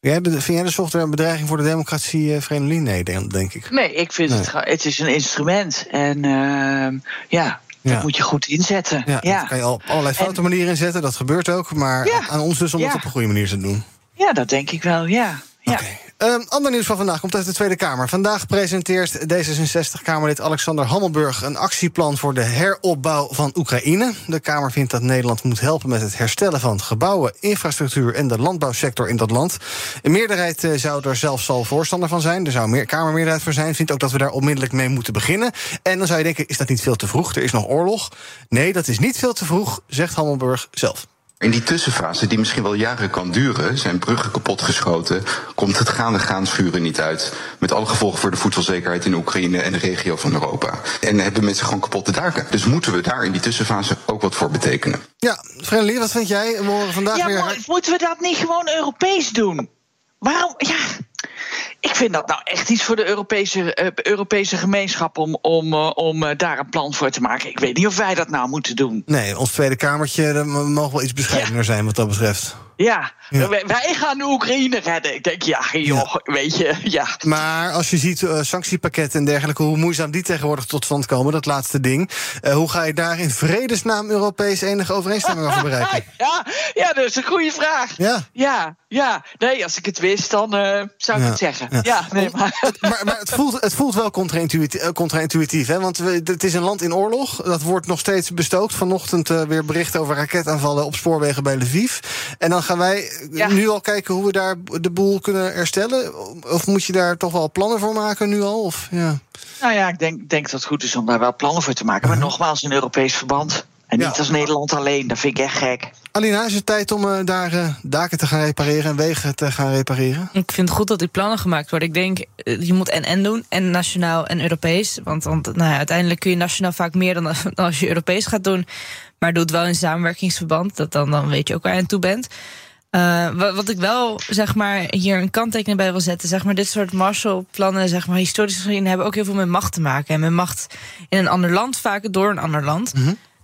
Ja, de- vind jij de software een bedreiging voor de democratie, eh Vreemdeling? Nee, denk, denk ik. Nee, ik vind Nee. het, het is een instrument. En ehm, ja, dat moet je goed inzetten. Ja, Ja, Dat kan je al op allerlei foute manieren inzetten, dat gebeurt ook. Maar aan ons dus om het Ja. op een goede manier te doen. ja dat denk ik wel, ja. ja. Ehm, ander nieuws van vandaag komt uit de Tweede Kamer. Vandaag presenteert D66-Kamerlid Alexander Hammelburg een actieplan voor de heropbouw van Oekraïne. De Kamer vindt dat Nederland moet helpen met het herstellen van gebouwen, infrastructuur en de landbouwsector in dat land. Een meerderheid eh, zou er zelfs al voorstander van zijn. Er zou meer Kamermeerderheid voor zijn. Vindt ook dat we daar onmiddellijk mee moeten beginnen. En dan zou je denken: is dat niet veel te vroeg? Er is nog oorlog. Nee, dat is niet veel te vroeg, zegt Hammelburg zelf. In die tussenfase, die misschien wel jaren kan duren, zijn bruggen kapotgeschoten, komt het gaande gaansvuren niet uit. Met alle gevolgen voor de voedselzekerheid in Oekraïne en de regio van Europa. En hebben mensen gewoon kapotte daken. Dus moeten we daar in die tussenfase ook wat voor betekenen. Ja, Vreemdeling, wat vind jij? We horen vandaag Ja, weer. maar moeten we dat niet gewoon Europees doen? Waarom? Ja, ik vind dat nou echt iets voor de Europese, eh, Europese gemeenschap om, om, eh, om eh, daar een plan voor te maken. Ik weet niet of wij dat nou moeten doen. Nee, ons Tweede Kamertje dat mogen wel iets bescheidener zijn wat dat betreft. Ja, Ja. Wij, wij gaan de Oekraïne redden. Ik denk, ja, joh, weet je, ja. Maar als je ziet eh, sanctiepakketten en dergelijke, hoe moeizaam die tegenwoordig tot stand komen, dat laatste ding. eh, hoe ga je daar in vredesnaam Europees enige overeenstemming over bereiken? [laughs] Ja, ja, dat is een goede vraag. Ja. Ja, ja. Nee, als ik het wist, dan eh, zou ik het zeggen. ja. Nee, maar... Maar, maar het, voelt, het voelt wel contra-intuïtief, contra-intuïtief hè? want we, het is een land in oorlog. Dat wordt nog steeds bestookt. Vanochtend weer berichten over raketaanvallen op spoorwegen bij Lviv. En dan gaan wij nu al kijken hoe we daar de boel kunnen herstellen. Of moet je daar toch wel plannen voor maken nu al? Of, ja. Nou ja, ik denk, denk dat het goed is om daar wel plannen voor te maken. Maar nogmaals, in Europees verband. En niet als Nederland alleen. Dat vind ik echt gek. Alina, is het tijd om eh, daar eh, daken te gaan repareren en wegen te gaan repareren? Ik vind het goed dat die plannen gemaakt worden. Ik denk, eh, je moet en-en doen, en nationaal en Europees. Want, want nou ja, uiteindelijk kun je nationaal vaak meer dan, [laughs] dan als je Europees gaat doen. Maar doe het wel in samenwerkingsverband. Dat dan, dan weet je ook waar je aan toe bent. Eh, wat, wat ik wel, zeg maar, hier een kanttekening bij wil zetten. Zeg maar, dit soort Marshallplannen, zeg maar, historisch gezien, hebben ook heel veel met macht te maken. En met macht in een ander land, vaak door een ander land.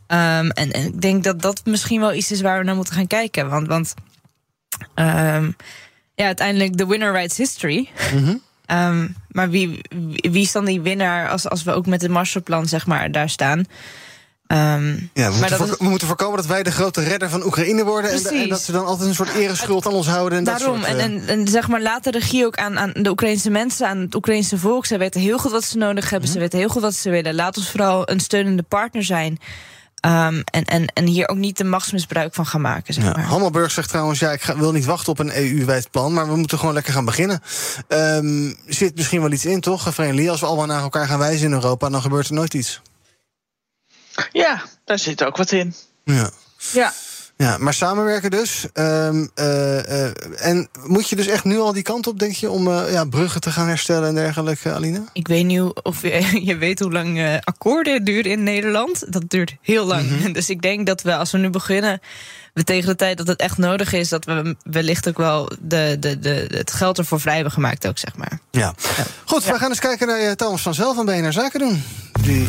Ehm, en, en ik denk dat dat misschien wel iets is waar we naar moeten gaan kijken. Want, want ehm, ja, uiteindelijk, the winner writes history. [laughs] Ehm, maar wie, wie, wie is dan die winnaar als, als we ook met het Marshallplan, zeg maar, daar staan? Ehm, Ja, we, moeten dat voorko- is- we moeten voorkomen dat wij de grote redder van Oekraïne worden. En, dat ze dan altijd een soort ereschuld aan ons houden. En dat Daarom, soort, en, eh, en, en zeg maar, laat de regie ook aan, aan de Oekraïnse mensen, aan het Oekraïnse volk. Ze weten heel goed wat ze nodig hebben, ze weten heel goed wat ze willen. Laat ons vooral een steunende partner zijn. Ehm, en, en, en hier ook niet de machtsmisbruik van gaan maken. Zeg Ja, maar. Hammelburg zegt trouwens, ja, ik ga- wil niet wachten op een EU-wijd plan, maar we moeten gewoon lekker gaan beginnen. Ehm zit misschien wel iets in, toch, Vreemdeling? Als we allemaal naar elkaar gaan wijzen in Europa, dan gebeurt er nooit iets. Ja, daar zit ook wat in. Ja. Ja. Ja, maar samenwerken dus. Ehm, eh, eh, en moet je dus echt nu al die kant op, denk je, om eh, ja, bruggen te gaan herstellen en dergelijke, Alina? Ik weet niet hoe- of je, [laughs] je weet hoe lang akkoorden duren in Nederland. Dat duurt heel lang. Mhm. [laughs] Dus ik denk dat we, als we nu beginnen, we tegen de tijd dat het echt nodig is, dat we wellicht ook wel de, de, de, het geld ervoor vrij hebben gemaakt, ook zeg maar. Ja. Goed, we gaan eens kijken naar Thomas van Zelf van BNR Zaken doen. Die...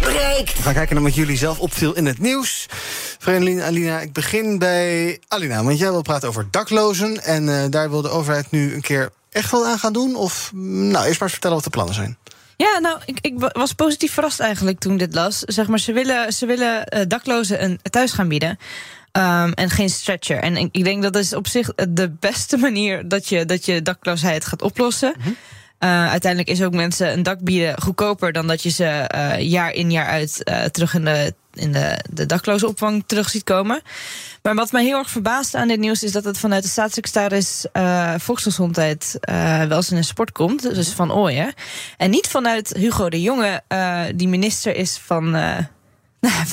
breekt. We gaan kijken naar wat jullie zelf opviel in het nieuws. Vreemdeling, Alina, ik begin bij Alina. Want jij wil praten over daklozen. En eh, daar wil de overheid nu een keer echt wel aan gaan doen? Of, mm, nou, eerst maar eens vertellen wat de plannen zijn. Ja, nou, ik, ik wa- was positief verrast eigenlijk toen ik dit las. Zeg maar, ze willen, ze willen eh, daklozen een thuis gaan bieden. Ehm, en geen stretcher. En ik, ik denk dat is op zich de beste [laughs] manier dat je, dat je dakloosheid gaat oplossen. Eh, uiteindelijk is ook mensen een dak bieden goedkoper dan dat je ze eh, jaar in jaar uit eh, terug in de, in de, dakloze opvang terug ziet komen. Maar wat mij heel erg verbaast aan dit nieuws is dat het vanuit de staatssecretaris eh Volksgezondheid, eh Welzijn en Sport komt, dus van Ooyen. En niet vanuit Hugo de Jonge, eh, die minister is van.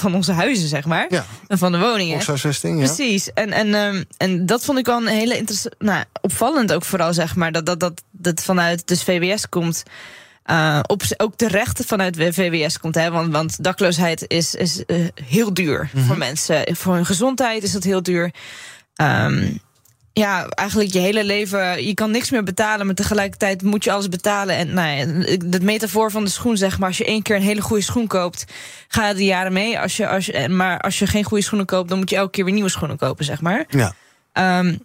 Van onze huizen, zeg maar. Ja. En van de woningen. Volkshuisvesting, ja. Precies. En, en, ehm, en dat vond ik wel een hele interessant. Nou, opvallend ook vooral, zeg maar. Dat dat, dat, dat vanuit dus VWS komt. eh, op, ook de rechten vanuit de VWS komt. Hè? Want, want dakloosheid is, is eh, heel duur voor mensen. Voor hun gezondheid is dat heel duur. Ehm, ja, eigenlijk je hele leven. Je kan niks meer betalen, maar tegelijkertijd moet je alles betalen. En nou ja, de metafoor van de schoen, zeg maar. Als je één keer een hele goede schoen koopt, ga je de jaren mee. Als je, als je, maar als je geen goede schoenen koopt, dan moet je elke keer weer nieuwe schoenen kopen, zeg maar. Ja. Ehm,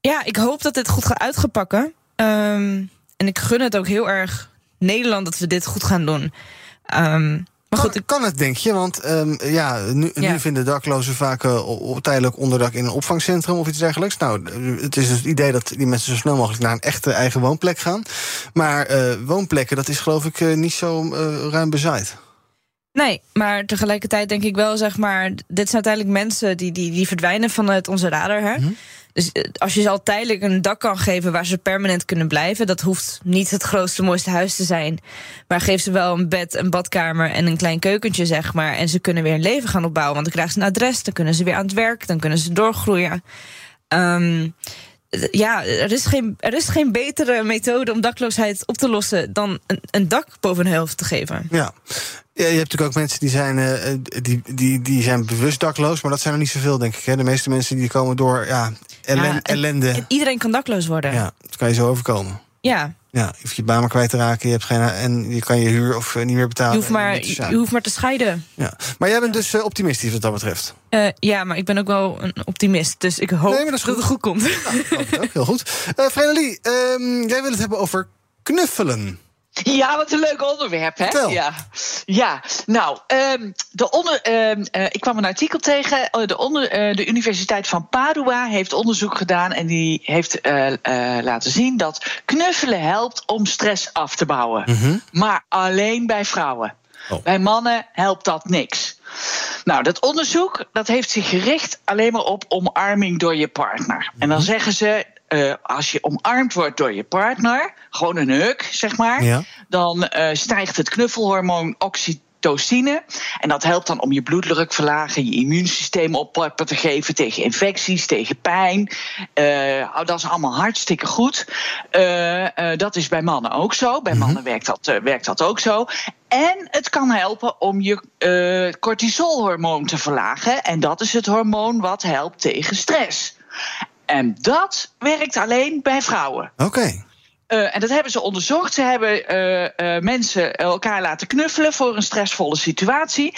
ja, ik hoop dat dit goed gaat uitgepakken. Ehm, en ik gun het ook heel erg Nederland dat we dit goed gaan doen. Ehm, maar goed, kan het, denk je? Want ehm, ja, nu, Ja. nu vinden daklozen vaak eh, tijdelijk onderdak in een opvangcentrum of iets dergelijks. Nou, het is dus het idee dat die mensen zo snel mogelijk naar een echte eigen woonplek gaan. Maar eh, woonplekken, dat is geloof ik eh, niet zo ruim bezaaid. Nee, maar tegelijkertijd denk ik wel, zeg maar, dit zijn uiteindelijk mensen die, die, die verdwijnen vanuit onze radar. Hè? Dus eh, als je ze al tijdelijk een dak kan geven waar ze permanent kunnen blijven, dat hoeft niet het grootste, mooiste huis te zijn. Maar geef ze wel een bed, een badkamer en een klein keukentje, zeg maar. En ze kunnen weer een leven gaan opbouwen. Want dan krijgen ze een adres, dan kunnen ze weer aan het werk, dan kunnen ze doorgroeien. Ehm, ja, er is, geen, er is geen betere methode om dakloosheid op te lossen dan een, een dak boven hun hoofd te geven. Ja. Ja, je hebt natuurlijk ook mensen die zijn, eh, die, die, die zijn bewust dakloos, maar dat zijn er niet zoveel, denk ik. Hè? De meeste mensen die komen door ja, ellen- Ja, en- ellende. en iedereen kan dakloos worden. Ja, dat kan je zo overkomen. Ja, Ja, je hoeft je baan maar kwijt te raken, je hebt geen, en je kan je huur of eh, niet meer betalen. je hoeft, maar, je, hoeft maar te scheiden. Ja. Maar jij bent dus eh, optimistisch wat dat betreft. Eh, ja, maar ik ben ook wel een optimist. Dus ik hoop Nee, dat het goed komt. Ook heel goed. Ehm, jij wil het hebben over knuffelen. [laughs] Ja, wat een leuk onderwerp, hè? Vertel. Ja, ja. nou, ehm, de onder, ehm, eh, ik kwam een artikel tegen. Eh, de, onder, eh, de Universiteit van Padua heeft onderzoek gedaan en die heeft eh, laten zien dat knuffelen helpt om stress af te bouwen. Maar alleen bij vrouwen. Bij mannen helpt dat niks. Nou, dat onderzoek dat heeft zich gericht alleen maar op omarming door je partner. En dan zeggen ze, eh, als je omarmd wordt door je partner, gewoon een huk, zeg maar, Ja. dan eh, stijgt het knuffelhormoon oxytocine. En dat helpt dan om je bloeddruk verlagen, je immuunsysteem op te geven tegen infecties, tegen pijn. Oh, dat is allemaal hartstikke goed. Dat is bij mannen ook zo. Bij mannen werkt dat, werkt dat ook zo. En het kan helpen om je cortisolhormoon te verlagen. En dat is het hormoon wat helpt tegen stress. En dat werkt alleen bij vrouwen. Oké. Eh, en dat hebben ze onderzocht. Ze hebben eh, eh, mensen elkaar laten knuffelen voor een stressvolle situatie.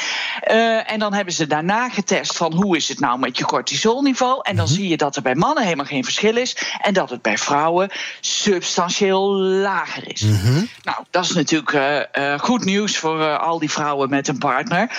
En dan hebben ze daarna getest van hoe is het nou met je cortisolniveau. En dan Mhm. zie je dat er bij mannen helemaal geen verschil is. En dat het bij vrouwen substantieel lager is. Nou, dat is natuurlijk goed nieuws voor al die vrouwen met een partner.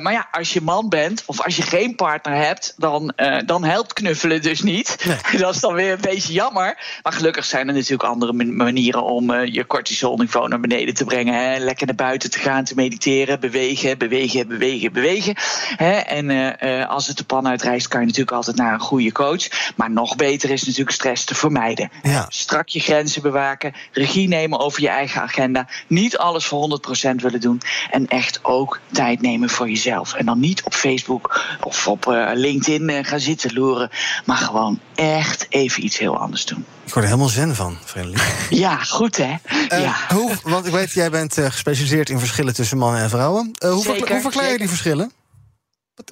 Maar ja, als je man bent of als je geen partner hebt, dan, dan helpt knuffelen dus niet. [laughs] dat is dan weer een beetje jammer. Maar gelukkig zijn er natuurlijk andere man- manieren om eh, je cortisolniveau naar beneden te brengen. Hè? Lekker naar buiten te gaan, te mediteren, bewegen, bewegen, bewegen, bewegen. Hè? En eh, eh, als het de pan uitreist, kan je natuurlijk altijd naar een goede coach. Maar nog beter is natuurlijk stress te vermijden. Ja. Strak je grenzen bewaken, regie nemen over je eigen agenda. Niet alles voor 100% willen doen. En echt ook tijd nemen voor jezelf. En dan niet op Facebook of op LinkedIn gaan zitten loeren. Maar gewoon echt even iets heel anders doen. Ik word er helemaal zen van, Vredelie. [laughs] Ja, goed hè? Eh, ja. hoe, want ik weet, jij bent eh, gespecialiseerd in verschillen tussen mannen en vrouwen. Eh, hoe, Zeker, verkla- hoe verklaar je die verschillen?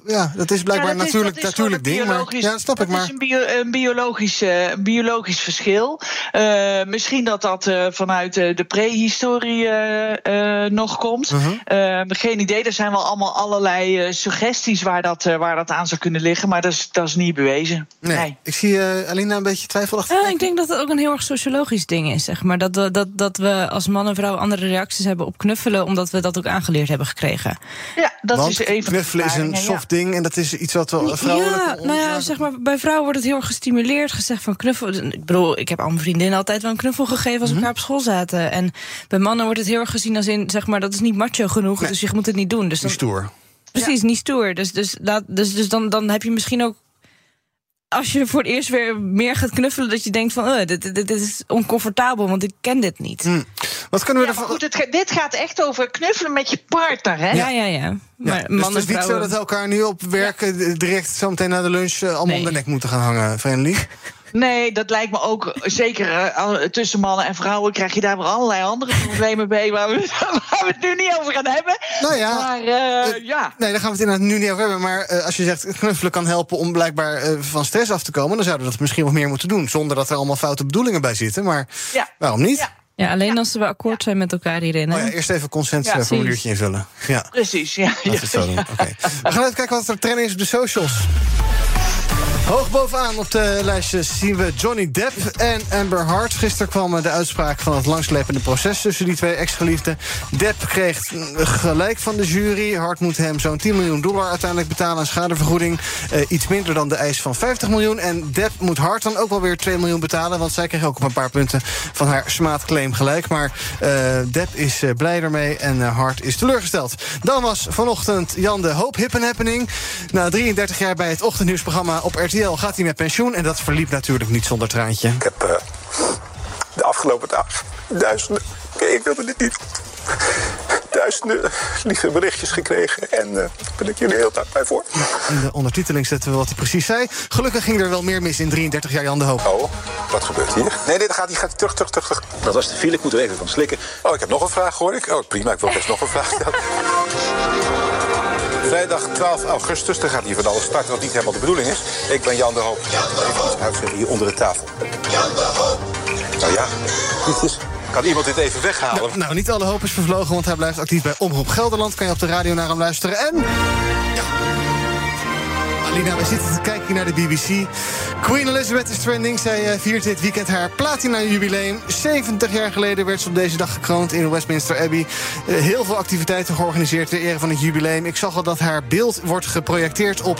Ja, dat is blijkbaar Ja, dat is- natuurlijk, dat is natuurlijk ding. Maar, ja, dat snap ik maar. is een, bio, een biologisch, eh, een biologisch verschil. Eh, misschien dat dat eh, vanuit eh, de prehistorie eh, eh, nog komt. Mhm. Geen idee. Er zijn wel allemaal allerlei eh, suggesties waar dat, eh, waar dat aan zou kunnen liggen. Maar dat is, dat is niet bewezen. Nee. Ik zie eh Alina een beetje twijfelachtig. Ja, ik denk dat het ook een heel erg sociologisch ding is, zeg maar. Dat we, dat, dat we als man en vrouw andere reacties hebben op knuffelen, omdat we dat ook aangeleerd hebben gekregen. Ja, dat Want is de knuffelen is een ding en dat is iets wat wel vrouwelijk... Ja, nou ja, zeg maar, bij vrouwen wordt het heel erg gestimuleerd. Gezegd van knuffel. Ik bedoel, ik heb al mijn vriendinnen altijd wel een knuffel gegeven als we elkaar op school zaten. En bij mannen wordt het heel erg gezien als in, zeg maar, dat is niet macho genoeg. Dus je moet het niet doen. Dus dan, stoer. Precies, niet stoer. Dus, dus, laat, dus, dus dan, dan heb je misschien ook. Als je voor het eerst weer meer gaat knuffelen, dat je denkt van, oh, dit, dit, dit is oncomfortabel, want ik ken dit niet. Hm. Wat kunnen we Ja, ervan... goed, het, dit gaat echt over knuffelen met je partner, hè? Ja, ja, ja. Maar Ja, dus het is niet zo dat elkaar nu op werk eh, direct zometeen na de lunch eh, allemaal om de nek moeten gaan hangen, Friendly. [laughs] Nee, dat lijkt me ook zeker tussen mannen en vrouwen krijg je daar weer allerlei andere problemen bij waar we, [laughs] waar we het nu niet over gaan hebben. Nou ja, maar eh, ja. Nee, daar gaan we het inderdaad nu niet over hebben. Maar eh, als je zegt knuffelen kan helpen om blijkbaar eh, van stress af te komen, dan zouden we dat misschien wat meer moeten doen. Zonder dat er allemaal foute bedoelingen bij zitten. Maar Ja. waarom niet? Ja, alleen als we akkoord zijn met elkaar hierin. hè? Oh ja, eerst even een consentformuliertje Ja, invullen. Ja. Precies, ja. Laten we het zo doen. Oké. We gaan even kijken wat er trending is op de socials. Hoog bovenaan op de lijstje zien we Johnny Depp en Amber Hart. Gisteren kwam de uitspraak van het langslepende proces tussen die twee ex-geliefden. Depp kreeg gelijk van de jury. Hart moet hem zo'n 10 miljoen dollar uiteindelijk betalen aan schadevergoeding. Eh, iets minder dan de eis van 50 miljoen. En Depp moet Hart dan ook wel weer 2 miljoen betalen. Want zij kreeg ook op een paar punten van haar smaadclaim gelijk. Maar eh, Depp is eh, blij ermee en eh, Hart is teleurgesteld. Dan was vanochtend Jan de Hoop hip happening. Na 33 jaar bij het ochtendnieuwsprogramma op RTL gaat hij met pensioen. En dat verliep natuurlijk niet zonder traantje. Ik heb eh, de afgelopen dagen duizenden, nee, ik wilde dit niet, duizenden lieve berichtjes gekregen. En eh, daar ben ik jullie heel dankbaar voor. In de ondertiteling zetten we wat hij precies zei. Gelukkig ging er wel meer mis in 33 jaar Jan de Hoop. Oh, wat gebeurt hier? Nee, nee, dan gaat hij gaat terug, terug, terug. Dat was de file, ik moet er even van slikken. Oh, ik heb nog een vraag, hoor ik. Oh, prima, ik wil best nog een vraag stellen. [laughs] Vrijdag 12 augustus, dan gaat hier van alles starten wat niet helemaal de bedoeling is. Ik ben Jan de Hoop. Even iets uitzeggen hier onder de tafel. Jan de Hoop. Nou ja, dit is... Kan iemand dit even weghalen? Nou, nou, niet alle hoop is vervlogen, want hij blijft actief bij Omroep Gelderland. Kan je op de radio naar hem luisteren. En. Ja. Alina, we zitten te kijken naar de BBC. Queen Elizabeth is trending. Zij eh, viert dit weekend haar platina-jubileum. 70 jaar geleden werd ze op deze dag gekroond in Westminster Abbey. Eh, heel veel activiteiten georganiseerd ter ere van het jubileum. Ik zag al dat haar beeld wordt geprojecteerd op,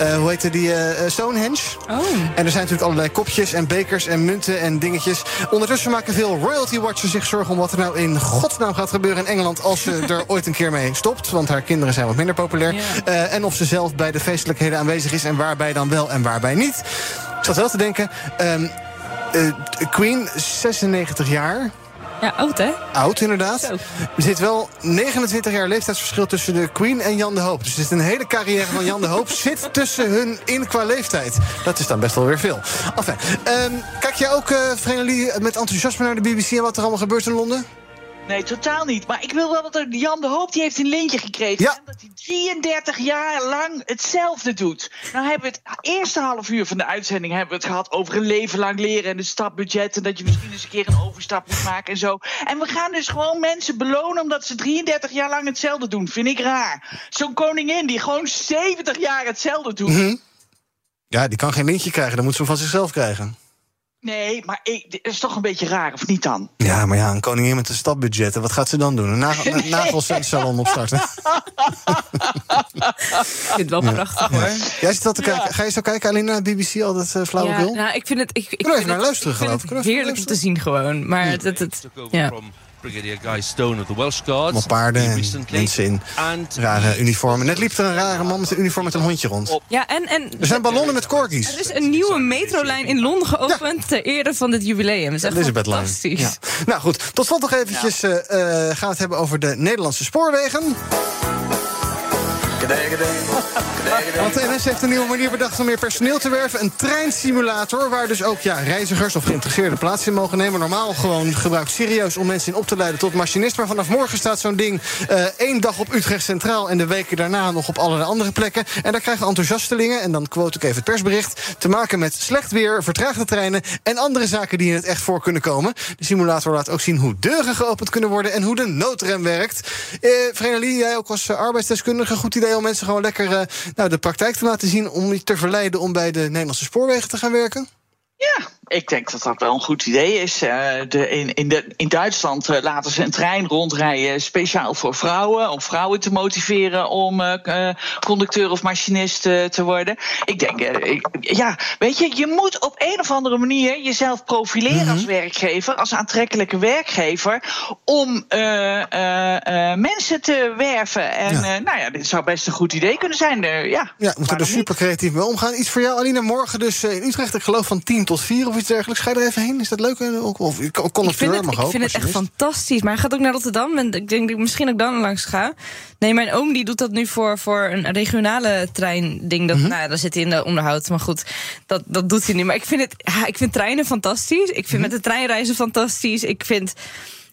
eh, hoe heette die, eh, eh, Stonehenge. Oh. En er zijn natuurlijk allerlei kopjes en bekers en munten en dingetjes. Ondertussen maken veel royalty watchers zich zorgen om wat er nou in godsnaam gaat gebeuren in Engeland als ze [laughs] er ooit een keer mee stopt. Want haar kinderen zijn wat minder populair. En of ze zelf bij de feestelijkheden aanwezig is en waarbij dan wel en waarbij niet. Ik zat wel te denken. ehm, eh, Queen, 96 jaar. Ja, oud hè? Oud, inderdaad. Zo. Er zit wel 29 jaar leeftijdsverschil tussen de Queen en Jan de Hoop. Dus er zit een hele carrière van Jan de Hoop [laughs] zit tussen hun in qua leeftijd. Dat is dan best wel weer veel. Enfin, ehm, kijk jij ook, Vrenelie, met enthousiasme naar de BBC en wat er allemaal gebeurt in Londen? Nee, totaal niet. Maar ik wil wel dat er Jan de Hoop die heeft een lintje gekregen. Ja. Dat hij 33 jaar lang hetzelfde doet. Nou hebben we het eerste half uur van de uitzending hebben we het gehad over een leven lang leren en het stapbudget. En dat je misschien eens een keer een overstap moet maken en zo. En we gaan dus gewoon mensen belonen omdat ze 33 jaar lang hetzelfde doen. Vind ik raar. Zo'n koningin die gewoon 70 jaar hetzelfde doet. Mhm. Ja, die kan geen lintje krijgen, dan moet ze hem van zichzelf krijgen. Nee, maar ik, dit is toch een beetje raar, of niet dan? Ja, maar ja, een koningin met een stapbudget, wat gaat ze dan doen? Een nagel, nagelsalon opstarten? [laughs] Ik vind het wel prachtig hoor. Jij zit al te kijken. Ga je zo kijken alleen naar BBC, altijd uh, flauwekul? Ja, nou, ik vind het, ik, ik even naar het- luisteren, ik vind geloof ik. heerlijk om te zien gewoon. Maar het, het, het- ja. Brigadier Guy Stone of the Welsh Guards. Allemaal paarden mensen in rare uniformen. Net liep er een rare man met een uniform met een hondje rond. ja, en, en Er zijn ballonnen met corgis. er is een nieuwe metrolijn in Londen geopend ter ere van dit jubileum. Dat is echt Elizabeth fantastisch. Ja. Nou goed, tot slot nog eventjes eh, eh, gaan we het hebben over de Nederlandse spoorwegen. Want NS heeft een nieuwe manier bedacht om meer personeel te werven. Een treinsimulator waar dus ook ja, reizigers of geïnteresseerden plaats in mogen nemen. Normaal gewoon gebruikt serieus om mensen in op te leiden tot machinist. Maar vanaf morgen staat zo'n ding eh, één dag op Utrecht Centraal... en de weken daarna nog op allerlei andere plekken. En daar krijgen enthousiastelingen, en dan quote ik even het persbericht... te maken met slecht weer, vertraagde treinen... en andere zaken die in het echt voor kunnen komen. De simulator laat ook zien hoe deuren geopend kunnen worden... en hoe de noodrem werkt. Eh Vrenelie, jij ook als arbeidsdeskundige... goed idee om mensen gewoon lekker eh, nou, de praktijk te laten zien... om je te verleiden om bij de Nederlandse spoorwegen te gaan werken? Ja, ik denk dat dat wel een goed idee is. Eh, de, in, in, de, in Duitsland eh, laten ze een trein rondrijden speciaal voor vrouwen. Om vrouwen te motiveren om eh, conducteur of machinist te worden. Ik denk, ik- ja, weet je, je moet op een of andere manier jezelf profileren als werkgever, als aantrekkelijke werkgever, om mensen te werven. En Ja. nou ja, dit zou best een goed idee kunnen zijn. Ja, Ja, we moeten er super creatief mee omgaan. Iets voor jou, Alina. Morgen dus in Utrecht, ik geloof van 10 tot 4 of iets dergelijks? Ga je er even heen? Is dat leuk? Of, Ik vind het, mag ik ook. vind het echt fantastisch. Maar hij gaat ook naar Rotterdam. En ik denk dat ik misschien ook dan langs ga. Nee, mijn oom die doet dat nu voor, voor een regionale treinding. Dat, Mhm. Nou, daar zit hij in de onderhoud. Maar goed, dat, dat doet hij niet. Maar ik vind, het, ja, ik vind treinen fantastisch. Ik vind Mhm. met de treinreizen fantastisch. Ik vind,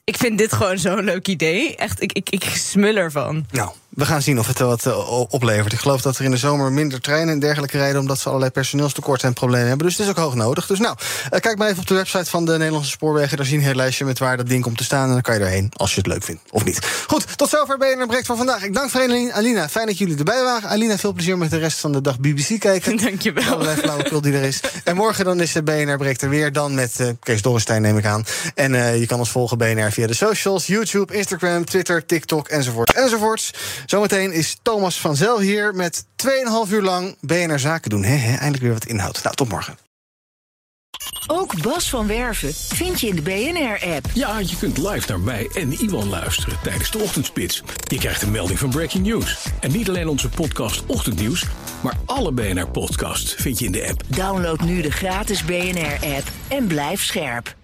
ik vind dit gewoon zo'n leuk idee. Echt, ik, ik, ik smul ervan. Nou, we gaan zien of het wel wat eh, oplevert. Ik geloof dat er in de zomer minder treinen en dergelijke rijden... omdat ze allerlei personeelstekort en problemen hebben. Dus het is ook hoog nodig. Dus nou, eh, kijk maar even op de website van de Nederlandse Spoorwegen. Daar zie je een heel lijstje met waar dat ding komt te staan. En dan kan je erheen, als je het leuk vindt. Of niet. Goed, tot zover BNR Breekt van vandaag. Ik dank Vereniging Alina. Fijn dat jullie erbij waren. Alina, veel plezier met de rest van de dag BBC kijken. [laughs] Dankjewel. Allerlei flauwekul die er is. En morgen dan is de BNR Breekt er weer. Dan met eh, Kees Dorrestein, neem ik aan. En je kan ons volgen BNR via de socials. YouTube, Instagram, Twitter, TikTok, enzovoort, enzovoorts. Zometeen is Thomas van Zel hier met 2,5 uur lang BNR Zaken doen. He, he, eindelijk weer wat inhoud. Nou, tot morgen. Ook Bas van Werven vind je in de BNR-app. Ja, je kunt live naar mij en Iwan luisteren tijdens de ochtendspits. Je krijgt een melding van Breaking News. En niet alleen onze podcast Ochtendnieuws, maar alle BNR-podcasts vind je in de app. Download nu de gratis BNR-app en blijf scherp.